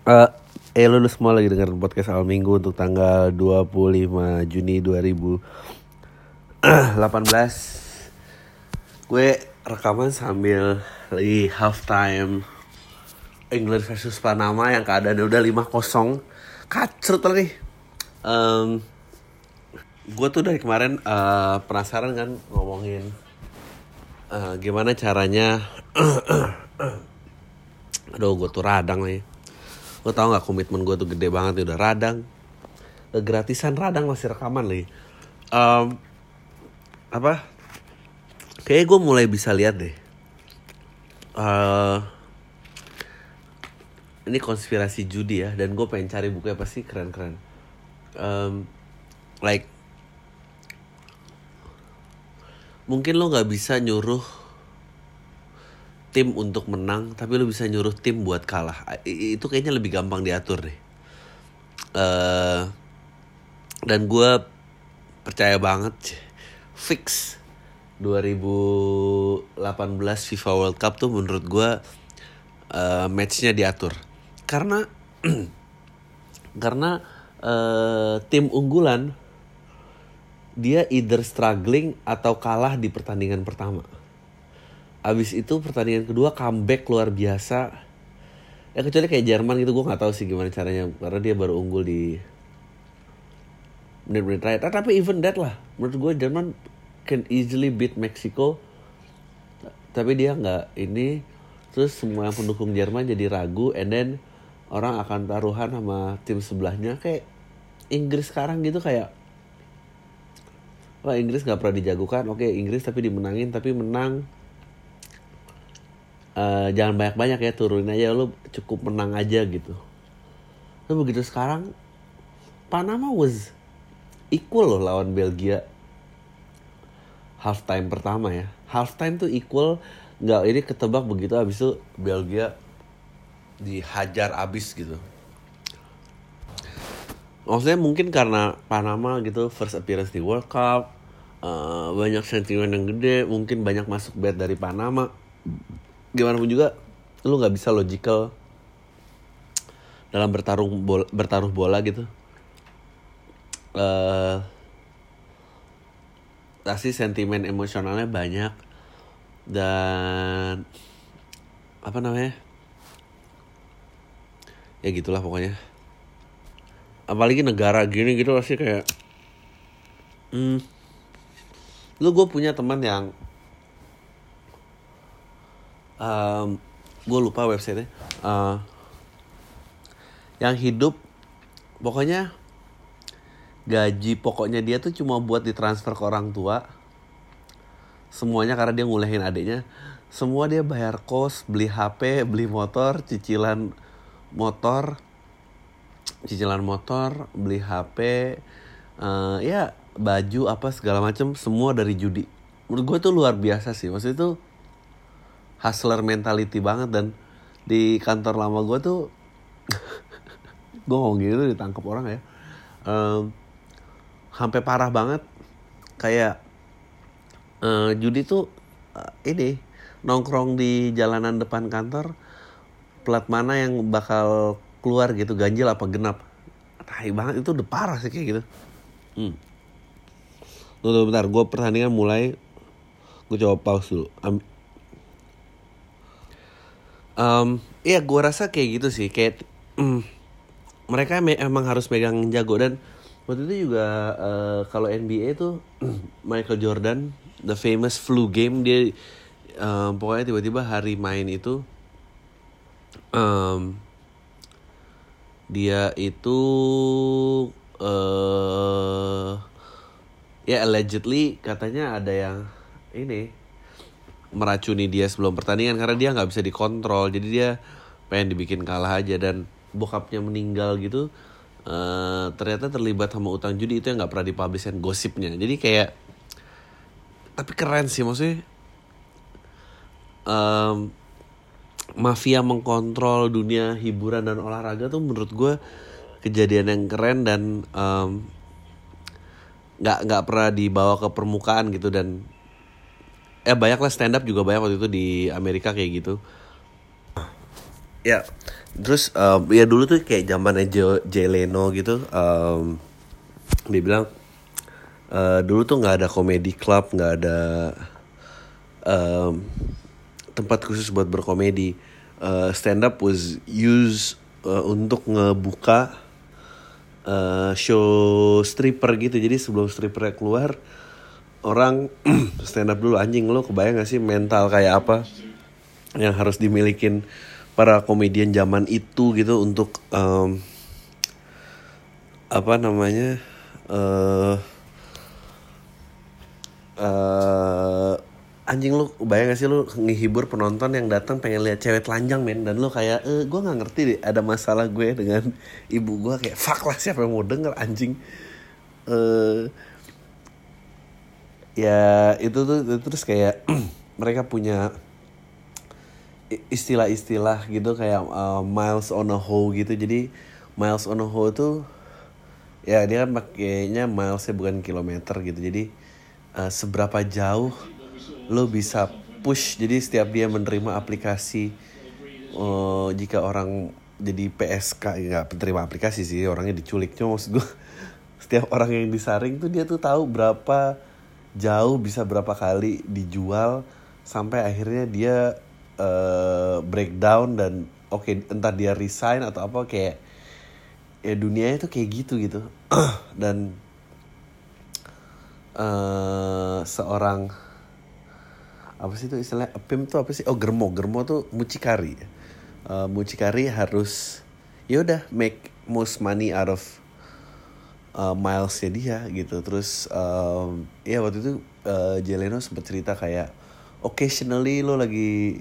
Eh, eh lu, lu semua lagi dengerin podcast awal minggu untuk tanggal 25 Juni 2018 Gue rekaman sambil lagi halftime England versus Panama yang keadaannya udah 5-0 Kacrut nih Em, Gue tuh dari kemarin eh, penasaran kan ngomongin eh, Gimana caranya Aduh gue tuh radang nih Lo tau gak komitmen gue tuh gede banget nih udah radang. Udah gratisan radang masih rekaman lagi. Em, Apa? Kayaknya gue mulai bisa lihat deh. Eh Ini konspirasi judi ya Dan gue pengen cari bukunya pasti keren-keren Em, Like Mungkin lo gak bisa nyuruh tim untuk menang tapi lu bisa nyuruh tim buat kalah. Itu kayaknya lebih gampang diatur deh. Eh dan gue percaya banget fix 2018 FIFA World Cup tuh menurut gue eh, matchnya diatur. Karena karena eh, tim unggulan dia either struggling atau kalah di pertandingan pertama Abis itu pertandingan kedua comeback luar biasa. Ya kecuali kayak Jerman gitu gue nggak tahu sih gimana caranya karena dia baru unggul di menit-menit terakhir. Ah, tapi even that lah, menurut gue Jerman can easily beat Mexico. Tapi dia nggak ini. Terus semua yang pendukung Jerman jadi ragu, and then orang akan taruhan sama tim sebelahnya kayak Inggris sekarang gitu kayak Wah Inggris nggak pernah dijagokan, oke Inggris tapi dimenangin tapi menang eh, jangan banyak-banyak ya turunin aja lu cukup menang aja gitu. Tapi begitu sekarang Panama was equal loh lawan Belgia halftime pertama ya. Halftime tuh equal nggak ini ketebak begitu habis itu Belgia dihajar abis gitu. Maksudnya mungkin karena Panama gitu first appearance di World Cup eh, banyak sentimen yang gede mungkin banyak masuk bet dari Panama gimana pun juga lu nggak bisa logical dalam bertarung bola, bertaruh bola gitu. Pasti sentimen emosionalnya banyak dan apa namanya? Ya gitulah pokoknya. Apalagi negara gini gitu pasti kayak hmm, lu gue punya teman yang gue lupa websitenya. Eh, yang hidup pokoknya gaji pokoknya dia tuh cuma buat ditransfer ke orang tua. Semuanya karena dia ngulehin adiknya. Semua dia bayar kos beli HP beli motor cicilan motor cicilan motor beli HP eh, ya baju apa segala macam semua dari judi. Menurut gue tuh luar biasa sih. Maksudnya tuh hustler mentality banget dan di kantor lama gue tuh gue ngomong gitu ditangkap orang ya. Em, sampai parah banget. Kayak eh, judi tuh eh, ini nongkrong di jalanan depan kantor plat mana yang bakal keluar gitu ganjil apa genap. Tai banget itu udah parah sih kayak gitu. Hmm. Tunggu bentar. Gue pertandingan mulai gue coba pause dulu. Am- Em, Iya gue rasa kayak gitu sih. Kayak mm, mereka me- emang harus megang jago. Dan waktu itu juga eh, kalau NBA tuh Michael Jordan the famous flu game dia em, pokoknya tiba-tiba hari main itu em, dia itu eh ya allegedly katanya ada yang ini meracuni dia sebelum pertandingan karena dia nggak bisa dikontrol. Jadi dia pengen dibikin kalah aja dan bokapnya meninggal gitu eh ternyata terlibat sama utang judi itu yang nggak pernah dipublishin gosipnya. Jadi kayak tapi keren sih maksudnya em, mafia mengkontrol dunia hiburan dan olahraga tuh menurut gue kejadian yang keren dan em, nggak nggak pernah dibawa ke permukaan gitu dan eh banyak lah stand up juga banyak waktu itu di Amerika kayak gitu. Ya terus um, ya dulu tuh kayak zaman Jay Leno gitu um, dia bilang uh, dulu tuh nggak ada komedi club nggak ada um, tempat khusus buat berkomedi. Uh, stand up was used uh, untuk ngebuka uh, show stripper gitu. Jadi sebelum stripper keluar orang stand up dulu anjing lo kebayang gak sih mental kayak apa yang harus dimilikin para komedian zaman itu gitu untuk um, apa namanya uh, uh, anjing lu bayang gak sih lu ngehibur penonton yang datang pengen lihat cewek telanjang men? Dan lu kayak eh gue nggak ngerti deh ada masalah gue dengan ibu gue kayak fuck lah siapa yang mau denger anjing? Eh ya itu tuh terus kayak mereka punya istilah-istilah gitu kayak uh, miles on a hoe gitu. Jadi miles on a hoe tuh ya dia kan pakainya milesnya bukan kilometer gitu. Jadi uh, seberapa jauh lo bisa push. Jadi setiap dia menerima aplikasi uh, jika orang jadi PSK nggak penerima aplikasi sih orangnya diculik. Cuma maksud gue setiap orang yang disaring tuh dia tuh tahu berapa jauh bisa berapa kali dijual sampai akhirnya dia uh, breakdown dan oke okay, entah dia resign atau apa kayak ya dunianya tuh kayak gitu gitu. Dan uh, seorang apa sih itu istilahnya? Pim tuh apa sih? Oh germo. Germo tuh mucikari. Uh, mucikari harus ya udah make most money out of uh, milesnya dia gitu. Terus um, ya waktu itu uh, Jeleno sempat cerita kayak occasionally lo lagi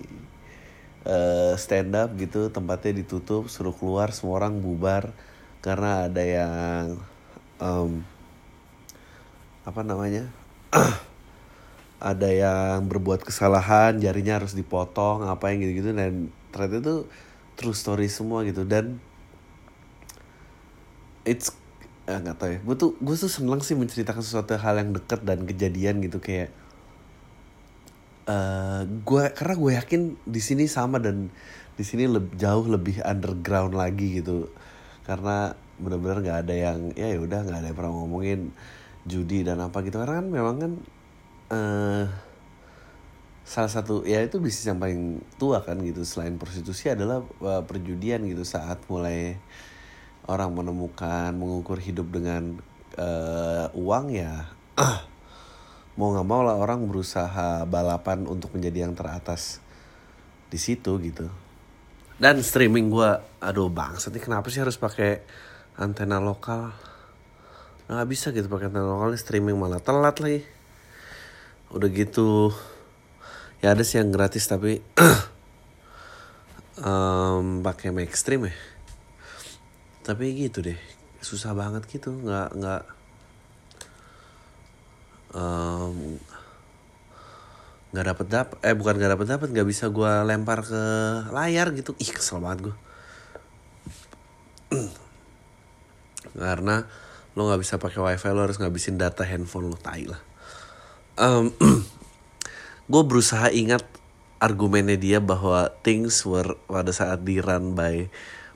uh, stand up gitu tempatnya ditutup suruh keluar semua orang bubar karena ada yang um, apa namanya ada yang berbuat kesalahan jarinya harus dipotong apa yang gitu-gitu. Dan ternyata itu true story semua gitu. Dan it's nggak eh, tahu ya. Gue tuh gue tuh seneng sih menceritakan sesuatu hal yang dekat dan kejadian gitu kayak uh, eh, gue karena gue yakin di sini sama dan di sini le jauh lebih underground lagi gitu. Karena benar-benar nggak ada yang ya udah nggak ada yang pernah ngomongin judi dan apa gitu. Karena kan memang kan uh, salah satu ya itu bisnis yang paling tua kan gitu. Selain prostitusi adalah uh, perjudian gitu saat mulai orang menemukan mengukur hidup dengan uh, uang ya mau nggak mau lah orang berusaha balapan untuk menjadi yang teratas di situ gitu. Dan streaming gue aduh bang nih kenapa sih harus pakai antena lokal? Nggak bisa gitu pakai antena lokal streaming malah telat lagi. Udah gitu ya ada sih yang gratis tapi um, pakai mainstream ya tapi gitu deh susah banget gitu nggak nggak. Um, nggak dapet dapet eh bukan nggak dapet dapet nggak bisa gue lempar ke layar gitu. Ih kesel banget gue karena lo nggak bisa pakai wifi lo harus ngabisin data handphone lo tai lah. Um, gue berusaha ingat argumennya dia bahwa things were pada saat di run by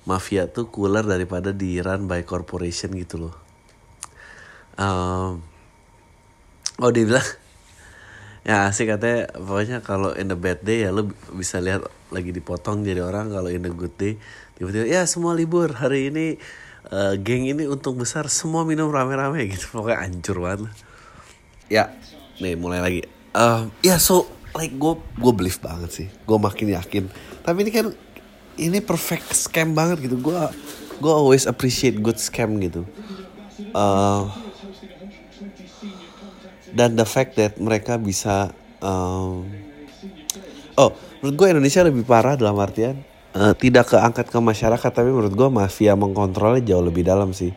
mafia tuh cooler daripada di run by corporation gitu loh. Um, oh dia bilang ya sih katanya pokoknya kalau in the bad day ya lo bisa lihat lagi dipotong jadi orang kalau in the good day tiba-tiba ya semua libur hari ini uh, geng ini untung besar semua minum rame-rame gitu pokoknya hancur banget ya nih mulai lagi. Uh, ya so like gue gue believe banget sih gue makin yakin. Tapi ini kan ini perfect scam banget gitu. Gue gue always appreciate good scam gitu. Uh, dan the fact that mereka bisa um, oh menurut gue Indonesia lebih parah dalam artian uh, tidak keangkat ke masyarakat tapi menurut gue mafia mengkontrolnya jauh lebih dalam sih.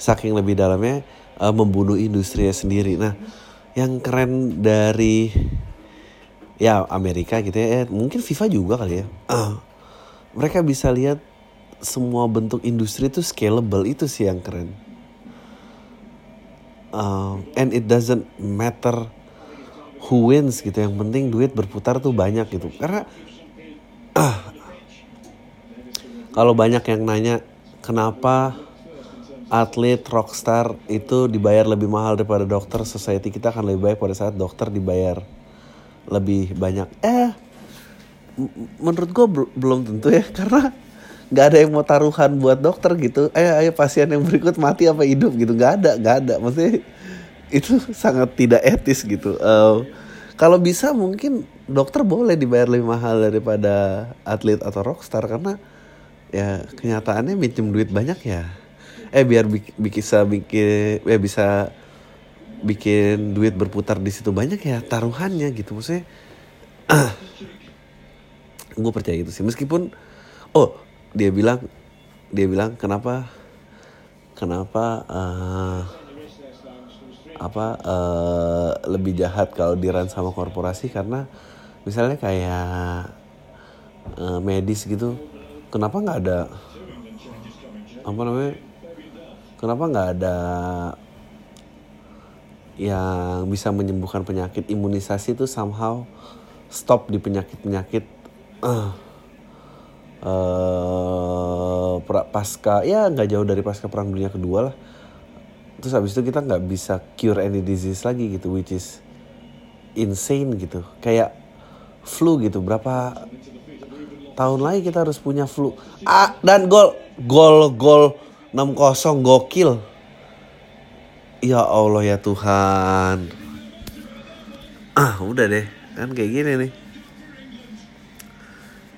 Saking lebih dalamnya uh, membunuh industrinya sendiri. Nah yang keren dari ya Amerika gitu ya eh, mungkin FIFA juga kali ya. Uh, mereka bisa lihat semua bentuk industri itu scalable itu sih yang keren. Uh, and it doesn't matter who wins gitu yang penting duit berputar tuh banyak gitu. Karena uh, kalau banyak yang nanya kenapa atlet rockstar itu dibayar lebih mahal daripada dokter society kita akan lebih baik pada saat dokter dibayar lebih banyak. Eh menurut gue belum tentu ya karena nggak ada yang mau taruhan buat dokter gitu. Eh ayo pasien yang berikut mati apa hidup gitu. Nggak ada nggak ada. Maksudnya itu sangat tidak etis gitu. Uh, kalau bisa mungkin dokter boleh dibayar lebih mahal daripada atlet atau rockstar karena ya kenyataannya minjem duit banyak ya. Eh biar bisa bikin eh bisa bikin duit berputar di situ banyak ya taruhannya gitu. Maksudnya gue percaya gitu sih. Meskipun oh dia bilang dia bilang kenapa kenapa uh, apa uh, lebih jahat kalau diran sama korporasi? Karena misalnya kayak uh, medis gitu kenapa nggak ada apa namanya kenapa nggak ada yang bisa menyembuhkan penyakit? Imunisasi itu somehow stop di penyakit-penyakit uh, uh, pasca ya nggak jauh dari pasca perang dunia kedua lah terus habis itu kita nggak bisa cure any disease lagi gitu which is insane gitu kayak flu gitu berapa tahun lagi kita harus punya flu ah dan gol gol gol 6-0 gokil. Ya Allah ya Tuhan. Ah, udah deh. Kan kayak gini nih.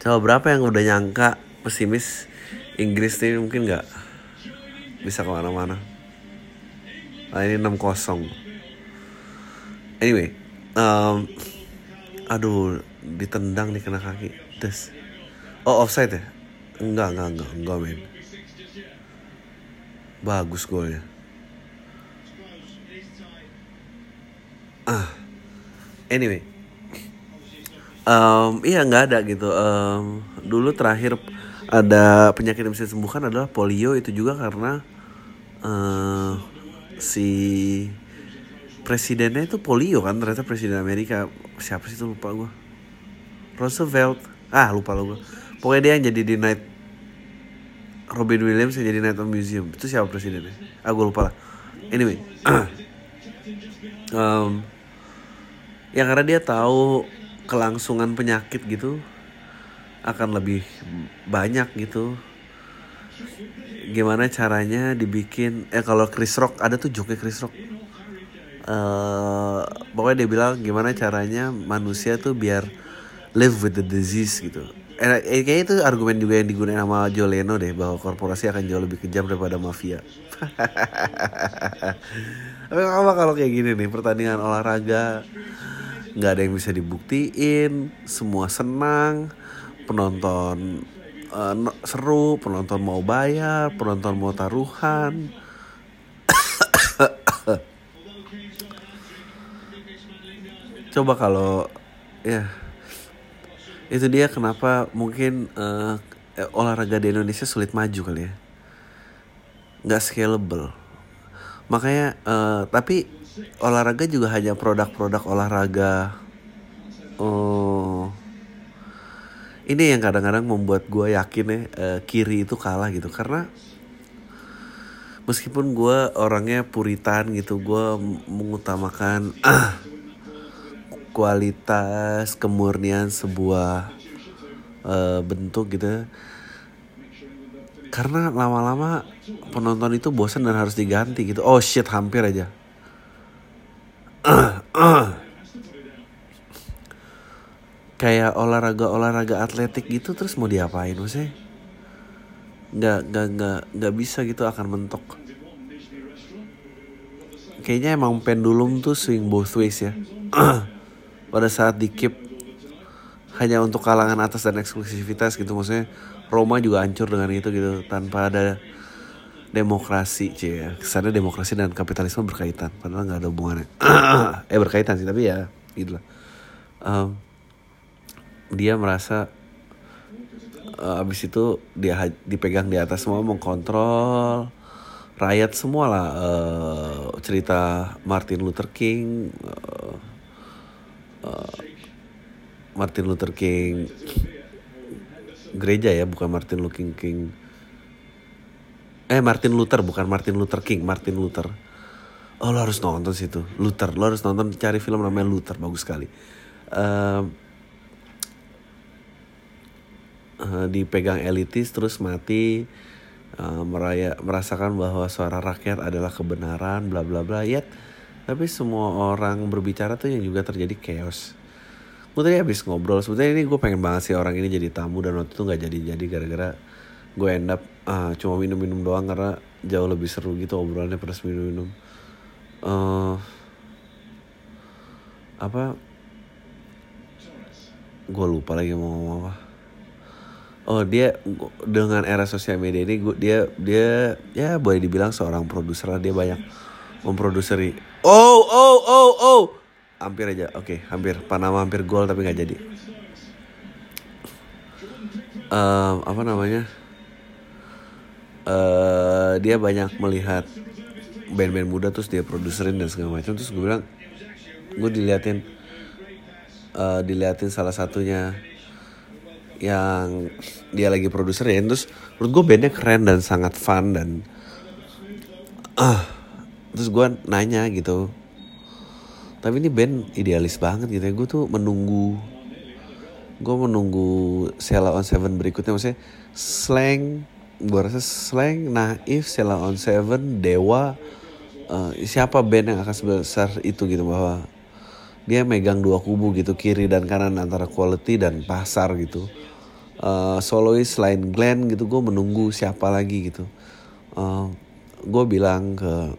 Coba berapa yang udah nyangka pesimis Inggris nih mungkin nggak bisa ke mana-mana. Nah ini 6-0. Anyway, um, aduh ditendang nih kena kaki. Des. Oh offside ya? Enggak, enggak, enggak, enggak men bagus golnya ah anyway um, iya nggak ada gitu. Um, dulu terakhir ada penyakit yang bisa disembuhkan adalah polio itu juga karena uh, si presidennya itu polio kan ternyata presiden Amerika. Siapa sih itu? Lupa gue Roosevelt. Ah lupa lo gue pokoknya dia yang jadi di night Robin Williams yang jadi Night Museum. Itu siapa presidennya? Ah gue lupa lah. Anyway, um, ya karena dia tahu kelangsungan penyakit gitu akan lebih banyak gitu. Gimana caranya dibikin? Eh kalau Chris Rock ada tuh joke Chris Rock. Uh, pokoknya dia bilang gimana caranya manusia tuh biar live with the disease gitu eh, kayaknya itu argumen juga yang digunakan sama Joleno deh bahwa korporasi akan jauh lebih kejam daripada mafia. Tapi apa kalau kayak gini nih pertandingan olahraga nggak ada yang bisa dibuktiin, semua senang, penonton uh, seru, penonton mau bayar, penonton mau taruhan. Coba kalau ya itu dia kenapa mungkin uh, olahraga di Indonesia sulit maju kali ya nggak scalable makanya uh, tapi olahraga juga hanya produk-produk olahraga. Oh. Ini yang kadang-kadang membuat gue yakin ya uh, kiri itu kalah gitu. Karena meskipun gue orangnya puritan gitu gue mengutamakan kualitas kemurnian sebuah uh, bentuk gitu karena lama-lama penonton itu bosan dan harus diganti gitu. Oh shit hampir aja kayak olahraga olahraga atletik gitu terus mau diapain sih nggak nggak nggak nggak bisa gitu akan mentok. Kayaknya emang pendulum tuh swing both ways ya. Pada saat di keep hanya untuk kalangan atas dan eksklusivitas gitu maksudnya Roma juga hancur dengan itu gitu tanpa ada demokrasi cie ya. Kesannya demokrasi dan kapitalisme berkaitan. Padahal nggak ada hubungannya. Eh berkaitan sih tapi ya gitu lah. Um, dia merasa uh, abis itu dia dipegang di atas semua mengkontrol rakyat semua lah. Uh, cerita Martin Luther King uh, uh, Martin Luther King gereja ya bukan Martin Luther King eh Martin Luther bukan Martin Luther King Martin Luther. Oh lo harus nonton situ Luther. Lo harus nonton cari film namanya Luther bagus sekali. Uh, uh, dipegang elitis terus mati uh, meraya merasakan bahwa suara rakyat adalah kebenaran bla bla bla. Yet tapi semua orang berbicara tuh yang juga terjadi chaos. Gue tadi habis ngobrol sebetulnya ini gue pengen banget sih orang ini jadi tamu dan waktu itu nggak jadi jadi gara-gara gue end up uh, cuma minum-minum doang karena jauh lebih seru gitu obrolannya plus minum-minum. Uh, apa? Gue lupa lagi mau ngomong apa. Oh dia dengan era sosial media ini gue dia dia ya boleh dibilang seorang produser lah. Dia banyak memproduseri. Oh oh oh oh! Hampir aja oke okay, hampir Panama hampir gol tapi nggak jadi. Um, apa namanya uh, dia banyak melihat band-band muda terus dia produserin dan segala macam. Terus gue bilang gue diliatin uh, diliatin salah satunya yang dia lagi produser ya terus menurut gue bandnya keren dan sangat fun dan ah uh, terus gue nanya gitu tapi ini band idealis banget gitu ya. Gue tuh menunggu gue menunggu Sela on Seven berikutnya. Maksudnya slang gue rasa slang naif Sela on Seven Dewa uh, siapa band yang akan sebesar itu gitu bahwa dia megang dua kubu gitu kiri dan kanan antara quality dan pasar gitu. Uh, solois selain Glenn gitu gue menunggu siapa lagi gitu. Uh, gue bilang ke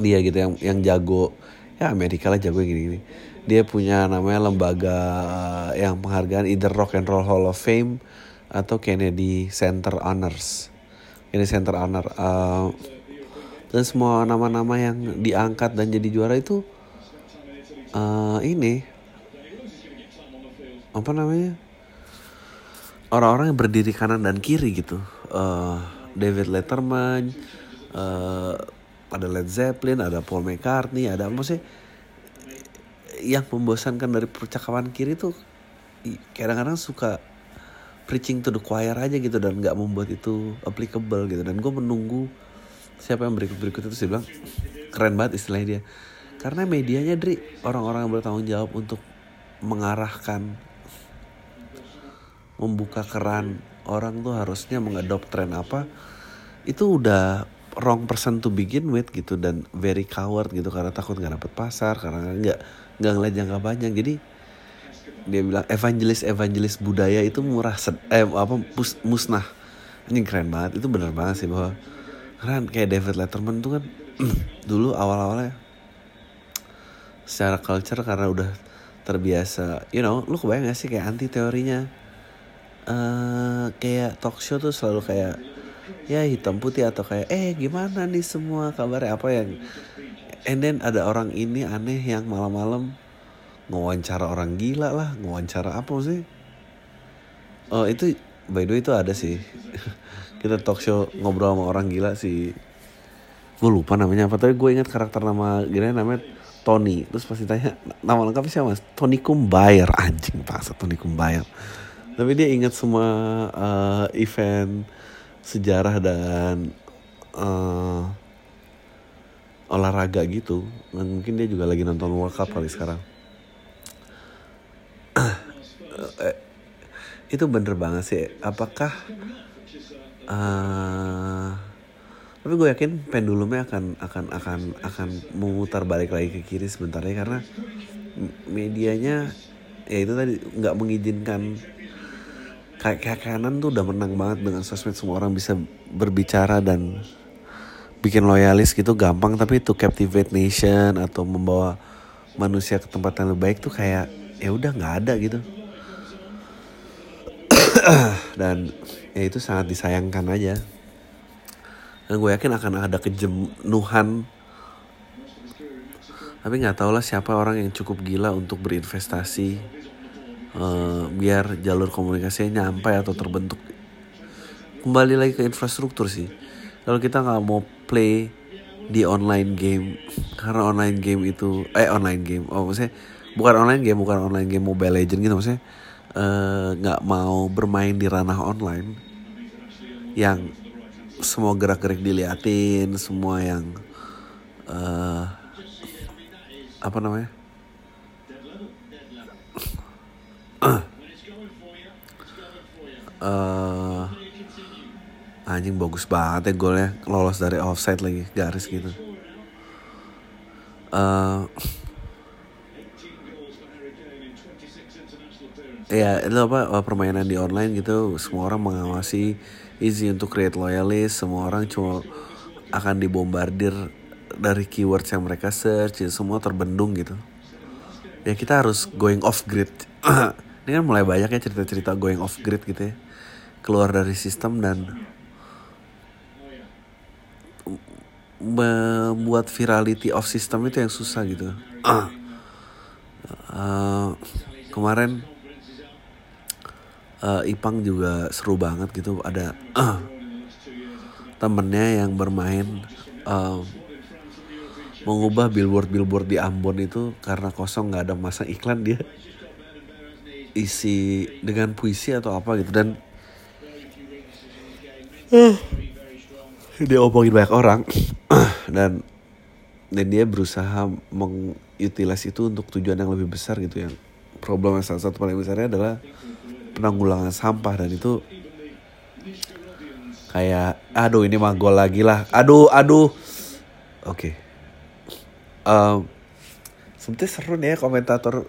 dia gitu yang yang jago ya Amerika lah jago gini-gini dia punya namanya lembaga eh, yang penghargaan either Rock and Roll Hall of Fame atau Kennedy Center Honors. Kennedy Center Honor uh, dan semua nama-nama yang diangkat dan jadi juara itu uh, ini apa namanya orang-orang yang berdiri kanan dan kiri gitu. Uh, David Letterman uh, ada Led Zeppelin, ada Paul McCartney, ada apa sih yang membosankan dari percakapan kiri tuh kadang-kadang suka preaching to the choir aja gitu dan nggak membuat itu applicable gitu. Dan gue menunggu siapa yang berikut berikut itu sih bilang keren banget istilahnya dia. Karena medianya dari orang-orang yang bertanggung jawab untuk mengarahkan membuka keran orang tuh harusnya mengadop tren apa itu udah wrong person to begin with gitu dan very coward gitu karena takut nggak dapet pasar karena nggak nggak ngeliat jangka panjang. Jadi dia bilang evangelis evangelis budaya itu murah eh apa mus, musnah. Ini keren banget. Itu bener banget sih bahwa keren. Kayak David Letterman tuh kan dulu awal awalnya secara culture karena udah terbiasa you know lu kebayang gak sih kayak anti teorinya? Uh, kayak talk show tuh selalu kayak ya hitam putih atau kayak eh gimana nih semua kabarnya? Apa yang and then ada orang ini aneh yang malam-malam ngewawancara orang gila lah ngewawancara apa sih? Oh itu by the way itu ada sih. Kita talk show ngobrol sama orang gila sih. Gue lupa namanya apa tapi gue ingat karakter nama gila namanya Tony. Terus pasti tanya nama lengkap siapa mas? Tony Kumbayar anjing paksa Tony Kumbayar tapi dia ingat semua uh, event sejarah dan uh, olahraga gitu. Mungkin dia juga lagi nonton World Cup kali sekarang eh, itu bener banget sih. Apakah uh, tapi gue yakin pendulumnya akan akan akan akan memutar balik lagi ke kiri sebentar ya karena medianya ya itu tadi nggak mengizinkan. Kayak kanan tuh udah menang banget dengan sosmed semua orang bisa berbicara dan bikin loyalis gitu gampang. Tapi itu captivate nation atau membawa manusia ke tempat yang lebih baik tuh kayak ya udah nggak ada gitu dan ya itu sangat disayangkan aja. Dan gue yakin akan ada kejenuhan. Tapi nggak tau lah siapa orang yang cukup gila untuk berinvestasi uh, biar jalur komunikasinya nyampe atau terbentuk. Kembali lagi ke infrastruktur sih. Kalau kita nggak mau play di online game karena online game itu eh online game oh maksudnya bukan online game bukan online game mobile legend gitu maksudnya nggak uh, mau bermain di ranah online yang semua gerak-gerik diliatin semua yang uh, apa namanya? Uh, anjing bagus banget ya golnya lolos dari offside lagi garis gitu. Uh, ya itu apa permainan di online gitu semua orang mengawasi easy untuk create loyalist semua orang cuma akan dibombardir dari keywords yang mereka search ya semua terbendung gitu. Ya kita harus going off grid. Ini kan mulai banyak ya cerita-cerita going off grid gitu ya. Keluar dari sistem dan membuat virality of system itu yang susah gitu. Uh, kemarin uh, Ipang juga seru banget gitu. Ada uh, temennya yang bermain uh, mengubah billboard billboard di Ambon itu karena kosong nggak ada masa iklan dia. Isi dengan puisi atau apa gitu. Dan uh, dia omongin banyak orang. Dan dan dia berusaha mengutilis itu untuk tujuan yang lebih besar gitu. Yang problem yang salah satu paling besarnya adalah penanggulangan sampah dan itu kayak aduh ini mah gol lagi lah. Aduh aduh. Oke. Okay. um, sebetulnya seru nih ya komentator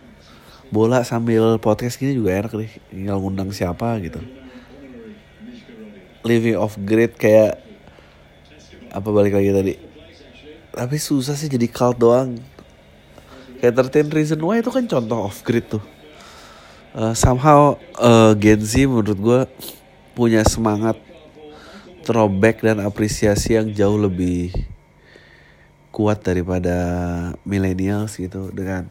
bola sambil podcast gini juga enak nih. Tinggal ngundang siapa gitu. Living off grid kayak apa balik lagi tadi? Tapi susah sih jadi cult doang. Kayak 13 reason why itu kan contoh off grid tuh uh, somehow uh, Gen Z menurut gue punya semangat throwback dan apresiasi yang jauh lebih kuat daripada millennials gitu dengan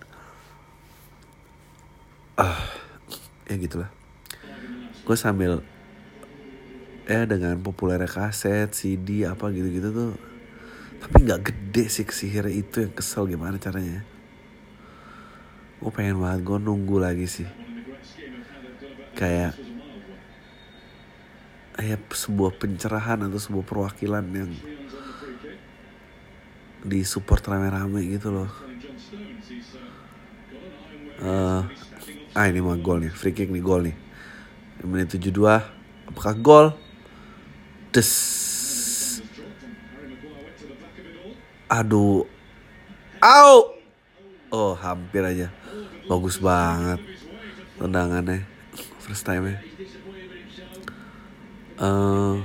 ah ya gitulah. Gue sambil ya dengan populernya kaset CD apa gitu-gitu tuh tapi nggak gede sih kesihir itu yang kesel gimana caranya gue pengen banget gue nunggu lagi sih kayak kayak sebuah pencerahan atau sebuah perwakilan yang disupport rame-rame gitu loh. Uh, ah ini mah gol nih, free kick nih gol nih. Menit 72, apakah gol? Des. Aduh. Au. Oh, hampir aja. Bagus banget tendangannya first time ya uh,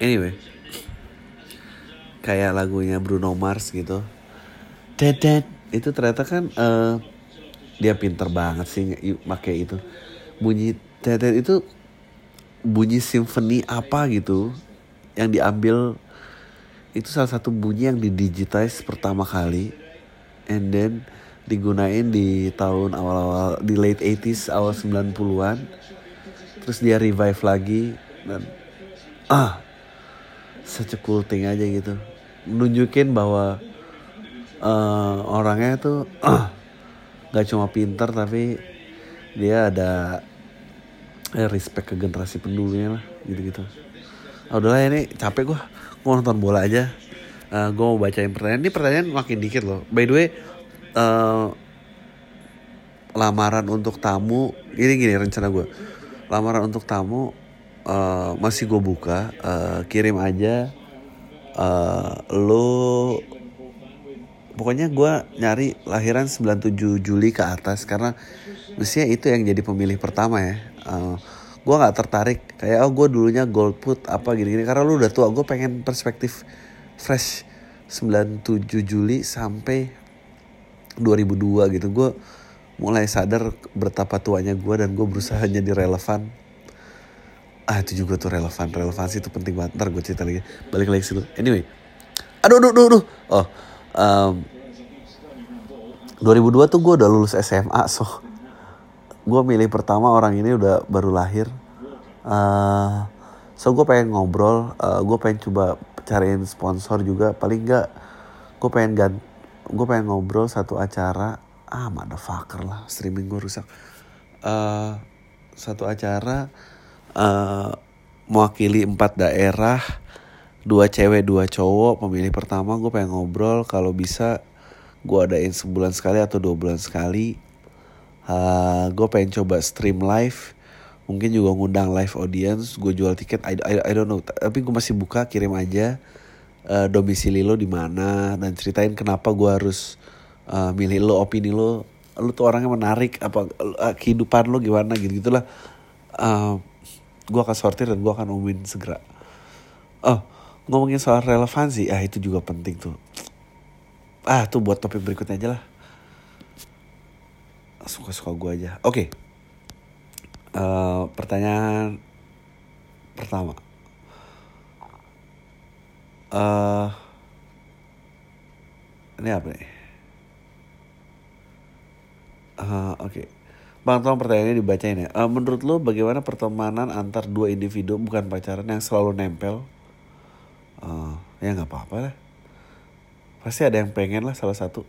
anyway kayak lagunya Bruno Mars gitu. Dead itu ternyata kan uh, dia pinter banget sih pakai itu. Bunyi dead itu bunyi symphony apa gitu yang diambil itu salah satu bunyi yang didigitize pertama kali. And then digunain di tahun awal-awal di late 80s awal 90-an terus dia revive lagi dan ah such a cool thing aja gitu. Nunjukin bahwa uh, orangnya tuh uh, gak cuma pinter tapi dia ada eh, respect ke generasi pendulunya lah gitu-gitu. Oh, udahlah ini capek gue gue nonton bola aja. Uh, gue mau bacain pertanyaan. Ini pertanyaan makin dikit loh. By the way uh, lamaran untuk tamu ini gini rencana gue lamaran untuk tamu uh, masih gue buka uh, kirim aja. Uh, lo pokoknya gue nyari lahiran 97 Juli ke atas karena mestinya itu yang jadi pemilih pertama ya. Uh, gue nggak tertarik. Kayak oh gue dulunya gold put apa gini-gini. Karena lu udah tua gue pengen perspektif fresh. 97 Juli sampai 2002 gitu gue mulai sadar betapa tuanya gue dan gue berusaha jadi relevan. Ah itu juga tuh relevan relevansi itu penting banget. Ntar gue cerita lagi. Balik lagi situ. Anyway. Aduh aduh aduh, aduh. oh um, 2002 tuh gue udah lulus SMA so gue milih pertama orang ini udah baru lahir. Uh, so gue pengen ngobrol uh, gue pengen coba cariin sponsor juga. Paling enggak gue pengen ganti gue pengen ngobrol satu acara. Ah motherfucker lah streaming gue rusak. Uh, satu acara uh, mewakili empat daerah dua cewek dua cowok pemilih pertama gue pengen ngobrol. Kalau bisa gue adain sebulan sekali atau dua bulan sekali. Uh, gue pengen coba stream live mungkin juga ngundang live audience gue jual tiket. I, I, I don't know tapi gue masih buka kirim aja uh, domisili lo di mana dan ceritain kenapa gue harus uh, milih lo opini lo. Lo tuh orangnya menarik apa uh, kehidupan lo gimana gitu gitulah uh, gue akan sortir dan gue akan umumin segera. Oh ngomongin soal relevansi ah itu juga penting tuh. Ah tuh buat topik berikutnya aja lah. Suka-suka gue aja. Oke. Okay. uh, pertanyaan pertama uh, ini apa nih uh, oke okay. Bang tolong pertanyaannya dibacain ya. Uh, menurut lo bagaimana pertemanan antar dua individu bukan pacaran yang selalu nempel? Uh, ya nggak apa-apa lah. Pasti ada yang pengen lah salah satu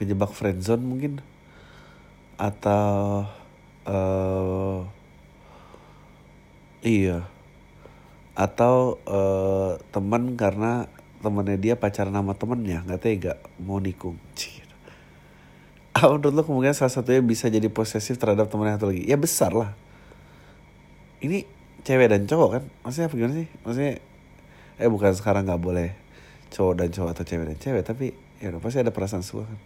kejebak friendzone mungkin atau uh, iya atau uh, teman karena temannya dia pacaran sama temennya nggak tega mau nikung. Ah menurut lo kemungkinan salah satunya bisa jadi posesif terhadap temannya satu lagi? Ya besar lah. Ini cewek dan cowok kan? Maksudnya apa gimana sih? Maksudnya eh bukan sekarang nggak boleh cowok dan cowok atau cewek dan cewek tapi ya pasti ada perasaan suka kan?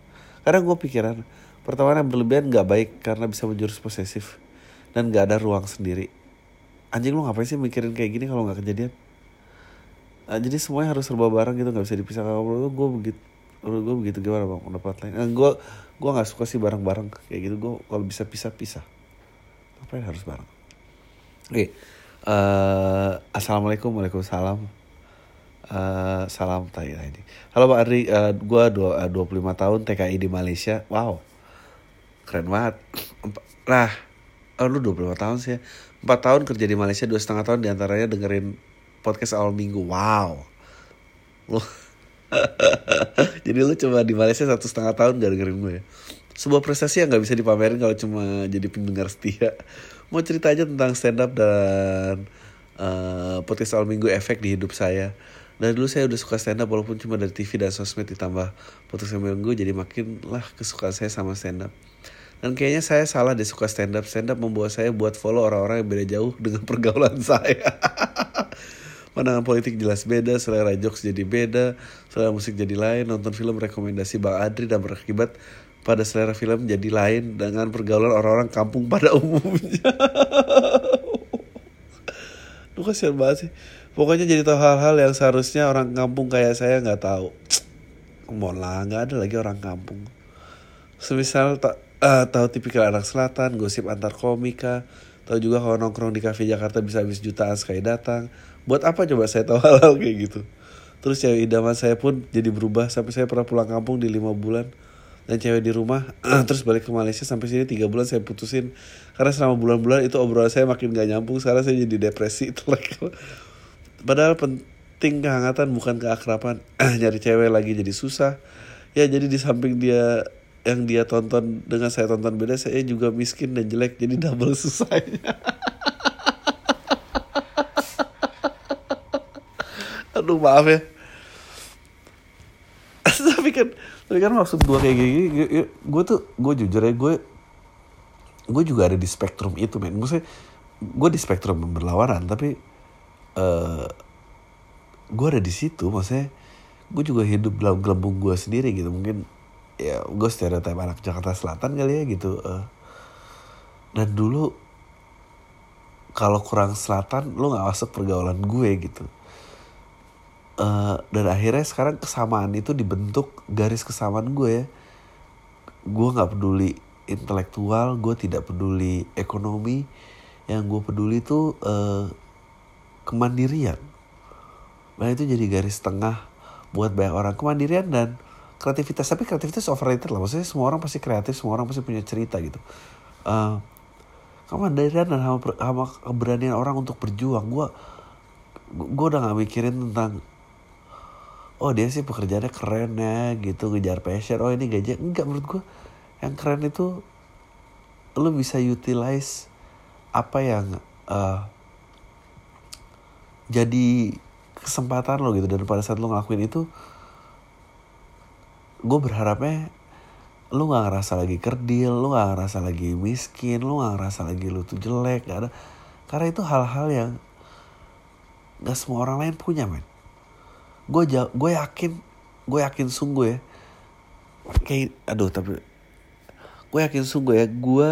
Kadang gue pikiran pertemanan berlebihan nggak baik karena bisa menjurus posesif. Dan nggak ada ruang sendiri anjing lu ngapain sih mikirin kayak gini kalau nggak kejadian? Nah, jadi semuanya harus serba bareng gitu nggak bisa dipisah. Kalau gue begitu menurut gue begitu. Gimana bang? Pendapat lain? Nah, gue gue nggak suka sih bareng-bareng kayak gitu. Gue kalau bisa pisah-pisah. Apa yang harus bareng? Oke okay. uh, eh, assalamualaikum waalaikumsalam. Uh, salam tadi ini halo pak Adri uh, gue dua, uh, 25 tahun TKI di Malaysia. Wow keren banget. Nah oh, lu 25 tahun sih ya. 4 tahun kerja di Malaysia dua setengah tahun di antaranya dengerin podcast awal minggu. Wow. Lu jadi lu cuma di Malaysia satu setengah tahun gak dengerin gue ya? Sebuah prestasi yang gak bisa dipamerin kalau cuma jadi pendengar setia. Mau cerita aja tentang stand up dan uh, podcast awal minggu efek di hidup saya. Dari dulu saya udah suka stand up walaupun cuma dari TV dan sosmed ditambah podcast awal minggu jadi makin lah kesukaan saya sama stand up dan kayaknya saya salah deh suka stand up. Stand up membuat saya buat follow orang-orang yang beda jauh dengan pergaulan saya. Pandangan politik jelas beda, selera jokes jadi beda, selera musik jadi lain, nonton film rekomendasi Bang Adri dan berakibat pada selera film jadi lain dengan pergaulan orang-orang kampung pada umumnya. Lu kasihan banget sih. Pokoknya jadi tahu hal-hal yang seharusnya orang kampung kayak saya nggak tahu. Mohon lah, nggak ada lagi orang kampung. Semisal tak uh, tahu tipikal anak selatan, gosip antar komika, tahu juga kalau nongkrong di kafe Jakarta bisa habis jutaan sekali datang. Buat apa coba saya tahu hal-hal kayak gitu? Terus cewek idaman saya pun jadi berubah sampai saya pernah pulang kampung di lima bulan. Dan cewek di rumah terus balik ke Malaysia sampai sini tiga bulan saya putusin. Karena selama bulan-bulan itu obrolan saya makin gak nyambung sekarang saya jadi depresi. Padahal penting kehangatan bukan keakraban. Nyari cewek lagi jadi susah. Ya jadi di samping dia yang dia tonton dengan saya tonton beda saya juga miskin dan jelek jadi double susahnya aduh maaf ya. Tapi kan tapi kan maksud gue kayak gini gue tuh gue jujur ya gue gue juga ada di spektrum itu men. Maksudnya gue di spektrum berlawanan tapi uh, gue ada di situ maksudnya gue juga hidup dalam gelembung gue sendiri gitu. Mungkin ya gue stereotip anak Jakarta Selatan kali ya gitu uh. dan dulu kalau kurang selatan lo nggak masuk pergaulan gue gitu. Uh, dan akhirnya sekarang kesamaan itu dibentuk garis kesamaan gue ya. Gue nggak peduli intelektual gue tidak peduli ekonomi. Yang gue peduli itu uh, kemandirian. Nah itu jadi garis tengah buat banyak orang. Kemandirian dan kreativitas tapi kreativitas overrated lah. Maksudnya semua orang pasti kreatif semua orang pasti punya cerita gitu. Uh, kemandirian dan sama, sama keberanian orang untuk berjuang? Gue gue udah gak mikirin tentang oh dia sih pekerjaannya keren ya gitu ngejar passion. Oh ini gaji enggak menurut gue yang keren itu lu bisa utilize apa yang uh, jadi kesempatan lo gitu. Dan pada saat lo ngelakuin itu gue berharapnya lu nggak ngerasa lagi kerdil, lu nggak ngerasa lagi miskin, lu nggak ngerasa lagi lu tuh jelek, gak ada. Karena itu hal-hal yang gak semua orang lain punya men. Gue gue yakin, gue yakin sungguh ya. Kayak, aduh tapi, gue yakin sungguh ya, gue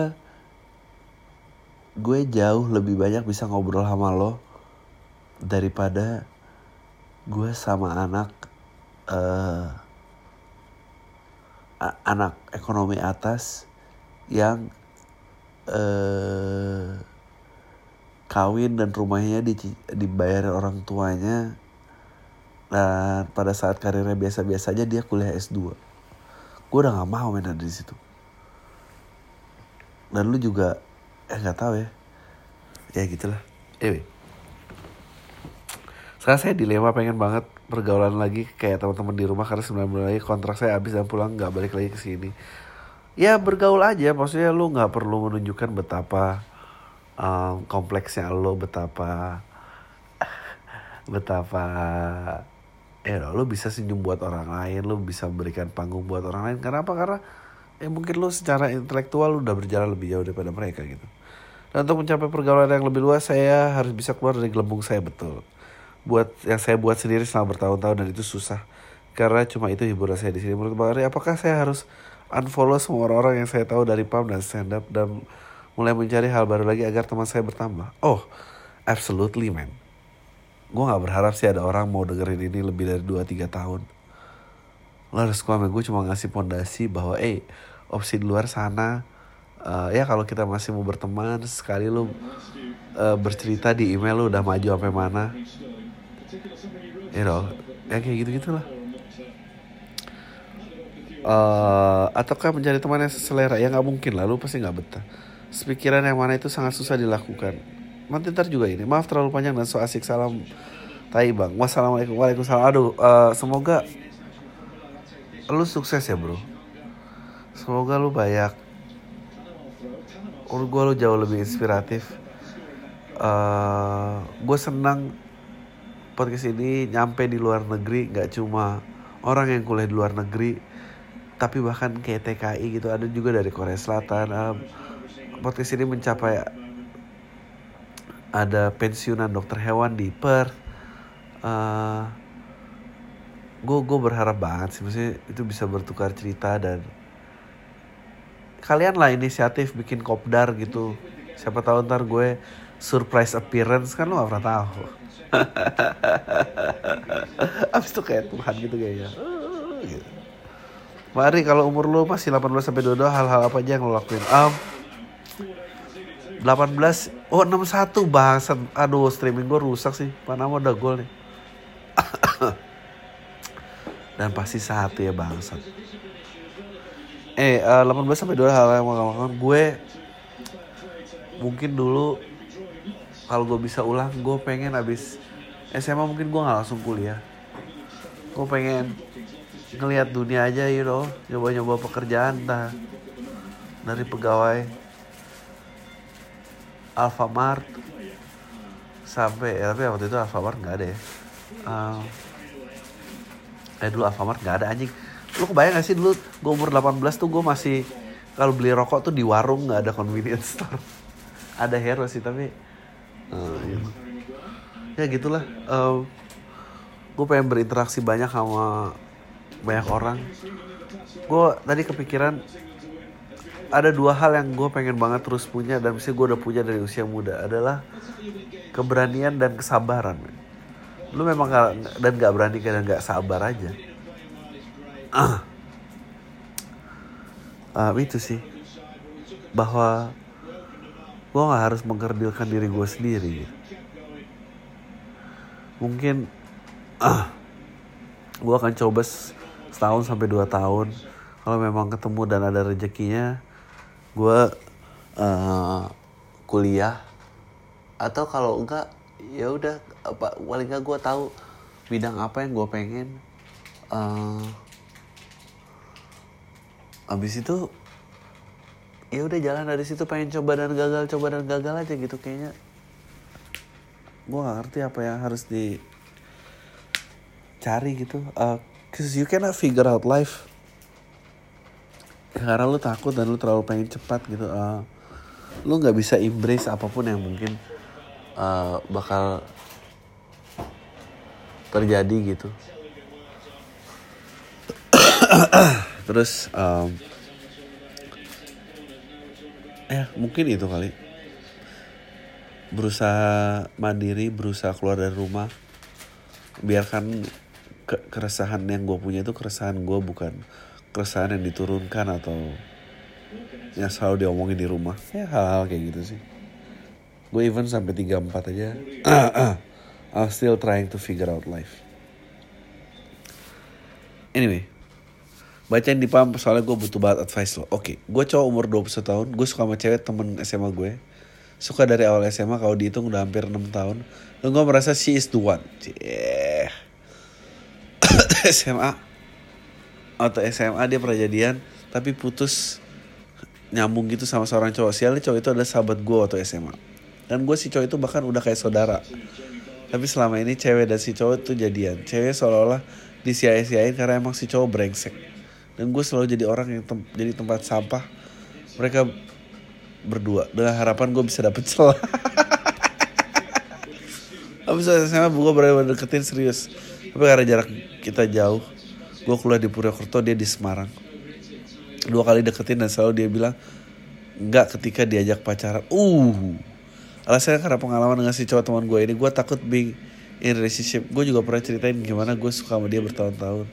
gue jauh lebih banyak bisa ngobrol sama lo daripada gue sama anak uh, anak ekonomi atas yang uh, kawin dan rumahnya di, dibayar orang tuanya. Dan pada saat karirnya biasa-biasa aja dia kuliah S2 gue udah gak mau main di situ. Dan lu juga eh nggak tahu ya. Ya gitulah. Anyway. Sekarang saya dilema pengen banget pergaulan lagi kayak teman-teman di rumah karena sembilan bulan lagi kontrak saya habis dan pulang nggak balik lagi ke sini. Ya bergaul aja. Maksudnya lu nggak perlu menunjukkan betapa um, kompleksnya lo betapa betapa ya lo bisa senyum buat orang lain lo bisa memberikan panggung buat orang lain. Karena apa? Karena ya mungkin lo secara intelektual udah berjalan lebih jauh daripada mereka gitu. Dan untuk mencapai pergaulan yang lebih luas saya harus bisa keluar dari gelembung saya betul buat yang saya buat sendiri selama bertahun-tahun dan itu susah. Karena cuma itu hiburan saya di sini. Menurut Bang Ari apakah saya harus unfollow semua orang-orang yang saya tahu dari pam dan stand up dan mulai mencari hal baru lagi agar teman saya bertambah? Oh absolutely man. Gue nggak berharap sih ada orang mau dengerin ini lebih dari 2-3 tahun. Lo harus gue cuma ngasih pondasi bahwa eh opsi di luar sana. Uh, ya kalau kita masih mau berteman sekali lu uh, bercerita di email lu udah maju sampai mana you know ya kayak gitu gitulah uh, ataukah mencari teman yang selera? Ya nggak mungkin lah. Lu pasti nggak betah. Sepikiran yang mana itu sangat susah dilakukan. Nanti ntar juga ini. Maaf terlalu panjang dan so asik. Salam. Tai bang. Wassalamualaikum. Waalaikumsalam. Aduh uh, semoga lu sukses ya bro. Semoga lu banyak. Menurut gue lu jauh lebih inspiratif. Uh, gue senang podcast ini nyampe di luar negeri nggak cuma orang yang kuliah di luar negeri tapi bahkan kayak TKI gitu ada juga dari Korea Selatan um, podcast ini mencapai ada pensiunan dokter hewan di Perth. Uh, gue gue berharap banget sih maksudnya itu bisa bertukar cerita dan kalian lah inisiatif bikin kopdar gitu. Siapa tahu ntar gue surprise appearance kan lo gak pernah tahu Abis itu kayak Tuhan gitu kayaknya. Gitu. Mari kalau umur lo masih 18 sampai 22 hal-hal apa aja yang lo lakuin? Um, 18 oh 61 bahasan aduh streaming gue rusak sih mana mau udah gol nih dan pasti satu ya bangsat eh uh, 18 sampai 2 hal yang mau gue mungkin dulu kalau gue bisa ulang gue pengen abis SMA mungkin gue nggak langsung kuliah. Gue pengen ngelihat dunia aja you know. Nyoba-nyoba pekerjaan dah dari pegawai Alfamart sampai ya, tapi waktu itu Alfamart nggak ada ya. Uh, eh dulu Alfamart nggak ada anjing. Lu kebayang gak sih dulu gue umur 18 tuh gue masih kalau beli rokok tuh di warung nggak ada convenience store. Ada hero sih tapi uh, ya gitulah. Uh, gue pengen berinteraksi banyak sama banyak orang. Gue tadi kepikiran ada dua hal yang gue pengen banget terus punya dan mesti gue udah punya dari usia muda adalah keberanian dan kesabaran. Lu memang gak, dan gak berani dan gak sabar aja. Uh, uh, itu sih. Bahwa gue gak harus mengkerdilkan diri gue sendiri mungkin uh, gue akan coba setahun sampai dua tahun. Kalau memang ketemu dan ada rezekinya gue uh, kuliah. Atau kalau enggak ya udah apa paling enggak gue tahu bidang apa yang gue pengen. Uh, abis itu ya udah jalan dari situ pengen coba dan gagal coba dan gagal aja gitu kayaknya. Gue gak ngerti apa yang harus dicari gitu. Uh, cause you cannot figure out life. Ya, karena lu takut dan lu terlalu pengen cepat gitu. Uh, lu nggak bisa embrace apa pun yang mungkin uh, bakal terjadi gitu. Terus um, ya mungkin itu kali. Berusaha mandiri berusaha keluar dari rumah. Biarkan ke keresahan yang gue punya itu keresahan gue bukan keresahan yang diturunkan atau yang selalu diomongin di rumah. Ya hal-hal kayak gitu sih. Gue even sampai 34 aja I'm still trying to figure out life. Anyway bacain di pam soalnya gue butuh banget advice lo. Oke, okay, gue cowok umur 21 tahun, gue suka sama cewek temen SMA gue. Suka dari awal SMA kalau dihitung udah hampir 6 tahun. Dan gue merasa she is the one. Yeah. SMA atau SMA dia pernah jadian tapi putus nyambung gitu sama seorang cowok. Sialnya cowok itu adalah sahabat gue waktu SMA. Dan gue si cowok itu bahkan udah kayak saudara. Tapi selama ini cewek dan si cowok tuh jadian. Cewek seolah-olah disia-siain karena emang si cowok brengsek dan gue selalu jadi orang yang tem jadi tempat sampah. Mereka berdua. Dengan harapan gue bisa dapet celah. Abis SMA gue berani deketin serius. Tapi karena jarak kita jauh Gue kuliah di Purwokerto dia di Semarang. Dua kali deketin dan selalu dia bilang Enggak ketika diajak pacaran. Uh. Alasannya karena pengalaman dengan si cowok teman gue ini. Gue takut being in relationship. Gue juga pernah ceritain gimana gue suka sama dia bertahun-tahun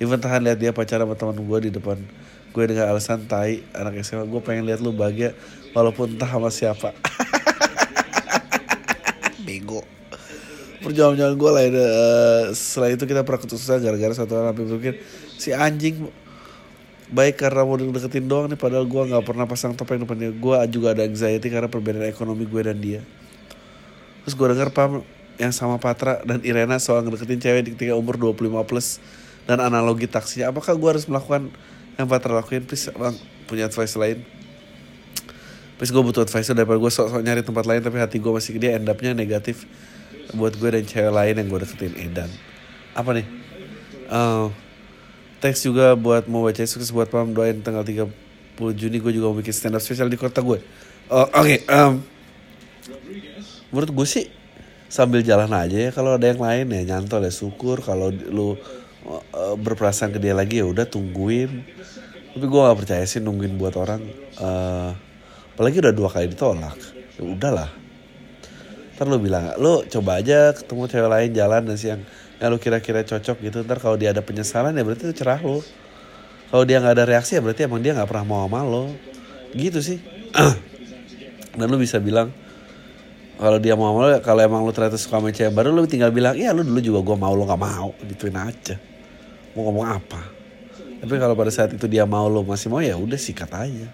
even tahan lihat dia pacaran sama teman gue di depan. Gue dengan alasan tai anak SMA gue pengen lihat lu bahagia walaupun entah sama siapa. Bego. Perjuangan gue lah ya setelah itu kita pernah ketusah gara-gara satu orang sampai berpikir si anjing baik karena mau deketin doang nih padahal gue nggak pernah pasang topeng depannya gue juga ada anxiety karena perbedaan ekonomi gue dan dia. Terus gue denger pam yang sama Patra dan Irena soal ngedeketin cewek di ketika umur 25 plus dan analogi taksinya apakah gue harus melakukan yang Patra lakuin? Please bang punya advice lain. Please gue butuh advice daripada gue sok-sok nyari tempat lain tapi hati gue masih dia end up-nya negatif buat gue dan cewek lain yang gue deketin Edan. Apa nih? Uh, thanks juga buat mau baca sukses buat pam doain tanggal 30 Juni gue juga mau bikin stand up spesial di kota gue uh, oke okay, um, menurut gue sih sambil jalan aja ya kalau ada yang lain ya nyantol ya syukur kalau lu uh, berperasaan ke dia lagi ya udah tungguin. Tapi gue gak percaya sih nungguin buat orang. Uh, apalagi udah dua kali ditolak. Ya udahlah. Ntar lo bilang lo coba aja ketemu cewek lain jalan dan siang. Yang lo kira-kira cocok gitu ntar kalau dia ada penyesalan ya berarti itu cerah lo kalau dia nggak ada reaksi ya berarti emang dia nggak pernah mau sama lo gitu sih. Dan lo bisa bilang kalau dia mau lo kalau emang lo ternyata suka sama cewek baru lo tinggal bilang iya lo dulu juga gue mau lo nggak mau. Gituin aja. Mau ngomong apa? Tapi kalau pada saat itu dia mau lo masih mau ya udah sikat aja.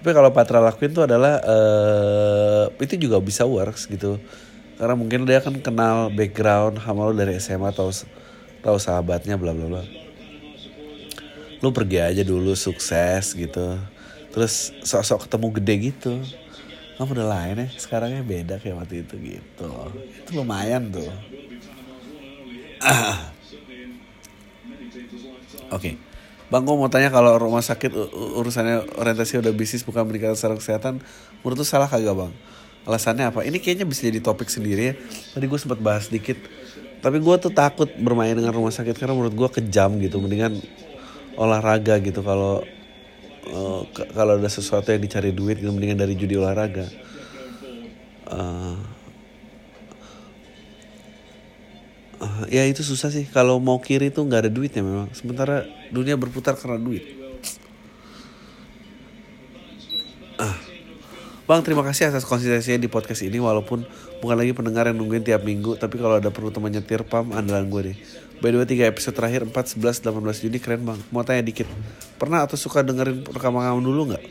Tapi kalau Patra lakuin tuh adalah uh, itu juga bisa works gitu. Karena mungkin dia kan kenal background sama lo dari SMA atau tahu sahabatnya bla bla bla. Lu pergi aja dulu sukses gitu. Terus sok-sok ketemu gede gitu kamu udah lain ya sekarangnya beda kayak waktu itu gitu itu lumayan tuh ah. Oke. Okay. Bang, gue mau tanya kalau rumah sakit urusannya orientasi udah bisnis bukan pendidikan secara kesehatan, menurut tuh salah kagak bang? Alasannya apa? Ini kayaknya bisa jadi topik sendiri ya. Tadi gue sempat bahas dikit. Tapi gue tuh takut bermain dengan rumah sakit karena menurut gue kejam gitu. Mendingan olahraga gitu kalau uh, kalau ada sesuatu yang dicari duit gitu mendingan dari judi olahraga. Uh, uh, ya itu susah sih. Kalau mau kiri tuh nggak ada duitnya memang. Sementara dunia berputar karena duit Bang, terima kasih atas konsistensinya di podcast ini walaupun bukan lagi pendengar yang nungguin tiap minggu, tapi kalau ada perlu teman nyetir pam andalan gue deh. By the way, 3 episode terakhir 4, 11, 18 Juni keren bang. Mau tanya dikit, pernah atau suka dengerin rekaman dulu nggak?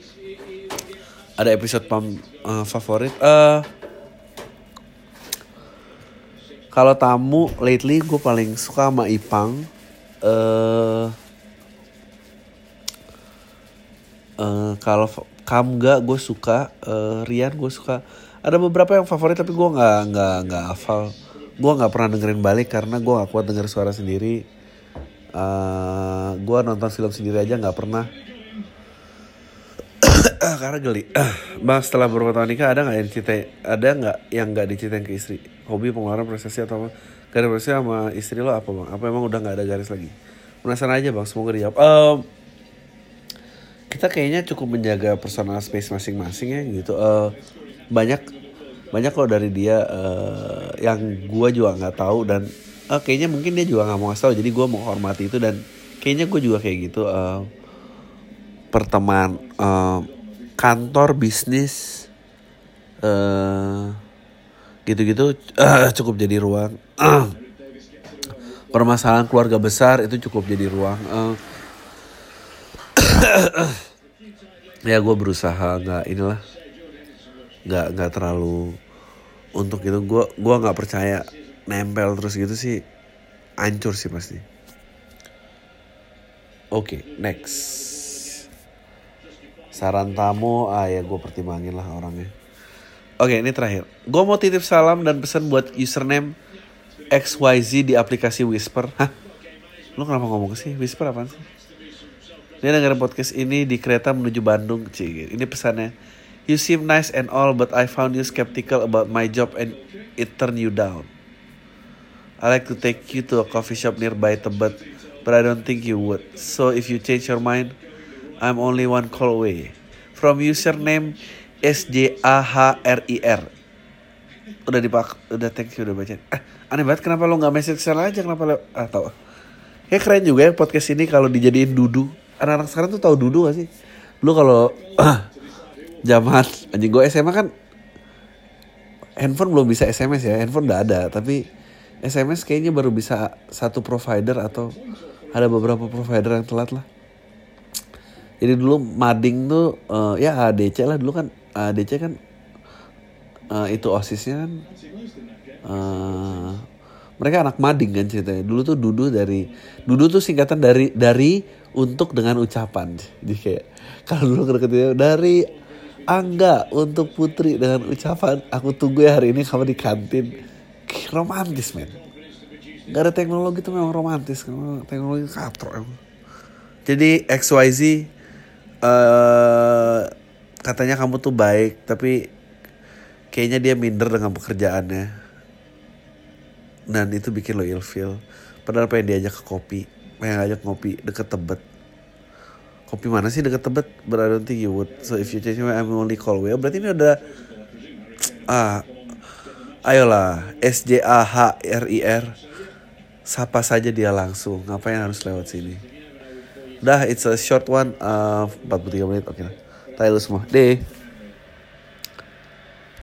Ada episode pam uh, favorit? Uh, kalau tamu lately gue paling suka sama Ipang. Uh, uh, kalau Kamga gue suka, uh, Rian gue suka. Ada beberapa yang favorit tapi gue nggak nggak nggak hafal. Gue nggak pernah dengerin balik karena gue nggak kuat denger suara sendiri. Uh, gue nonton film sendiri aja nggak pernah. karena geli. bang setelah beberapa tahun nikah ada nggak yang cerita ada nggak yang nggak diceritain ke istri? Hobi pengeluaran prestasi atau apa? Garis prestasi sama istri lo apa bang? Apa emang udah nggak ada garis lagi? Penasaran aja bang, semoga dijawab. Um, kita kayaknya cukup menjaga personal space masing-masing ya gitu. Uh, banyak banyak kok dari dia uh, yang gue juga nggak tahu dan uh, kayaknya mungkin dia juga nggak mau ngasih tahu. Jadi gue mau hormati itu dan kayaknya gue juga kayak gitu. Uh, perteman uh, kantor bisnis uh, gitu-gitu uh, cukup jadi ruang. Uh, permasalahan keluarga besar itu cukup jadi ruang. Uh, ya gue berusaha nggak inilah. Nggak nggak terlalu untuk itu. Gue gua nggak percaya nempel terus gitu sih. Hancur sih pasti. Oke okay, next. Saran tamu ah ya gue pertimbangin lah orangnya. Oke okay, ini terakhir. Gue mau titip salam dan pesan buat username XYZ di aplikasi Whisper. Hah? Lu kenapa ngomong sih? Whisper apa sih dia dengerin podcast ini di kereta menuju Bandung. Cik, ini pesannya. You seem nice and all, but I found you skeptical about my job and it turned you down. I like to take you to a coffee shop nearby Tebet, but I don't think you would. So if you change your mind, I'm only one call away. From username SJAHRIR. Udah dipak, udah thank you udah baca. Eh, aneh banget kenapa lo nggak message saya aja kenapa lo ah tau. Ya keren juga ya podcast ini kalau dijadiin dudu anak-anak sekarang tuh tahu dudu gak sih? Lu kalau zaman anjing gue SMA kan handphone belum bisa SMS ya, handphone udah ada, tapi SMS kayaknya baru bisa satu provider atau ada beberapa provider yang telat lah. Jadi dulu mading tuh uh, ya ADC lah dulu kan ADC kan uh, itu osisnya kan uh, mereka anak mading kan ceritanya. Dulu tuh Dudu dari Dudu tuh singkatan dari dari untuk dengan ucapan. Jadi kayak kalau dulu kedeketin dari Angga untuk Putri dengan ucapan aku tunggu ya hari ini kamu di kantin. Romantis men. Gak ada teknologi tuh memang romantis teknologi katro emang. Jadi XYZ uh, eh, katanya kamu tuh baik tapi kayaknya dia minder dengan pekerjaannya. Dan itu bikin lo ilfeel. Padahal pengen diajak ke kopi pengen ngajak ngopi deket Tebet. Kopi mana sih deket Tebet? But I don't think you would. So if you change my I'm only call way berarti ini udah ah ayolah S J A H R I R. Sapa saja dia langsung. Ngapain harus lewat sini? Udah it's a short one uh, 43 menit. Oke okay. Tayo semua. Deh